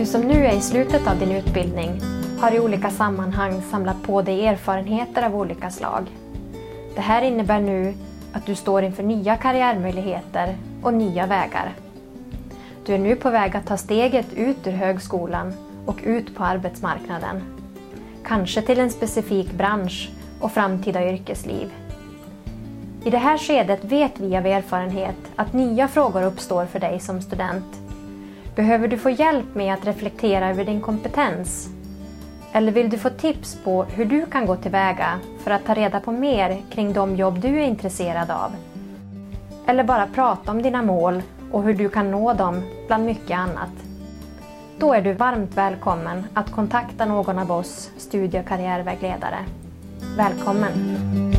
Du som nu är i slutet av din utbildning har i olika sammanhang samlat på dig erfarenheter av olika slag. Det här innebär nu att du står inför nya karriärmöjligheter och nya vägar. Du är nu på väg att ta steget ut ur högskolan och ut på arbetsmarknaden. Kanske till en specifik bransch och framtida yrkesliv. I det här skedet vet vi av erfarenhet att nya frågor uppstår för dig som student. Behöver du få hjälp med att reflektera över din kompetens? Eller vill du få tips på hur du kan gå tillväga för att ta reda på mer kring de jobb du är intresserad av? Eller bara prata om dina mål och hur du kan nå dem bland mycket annat? Då är du varmt välkommen att kontakta någon av oss studie och karriärvägledare. Välkommen!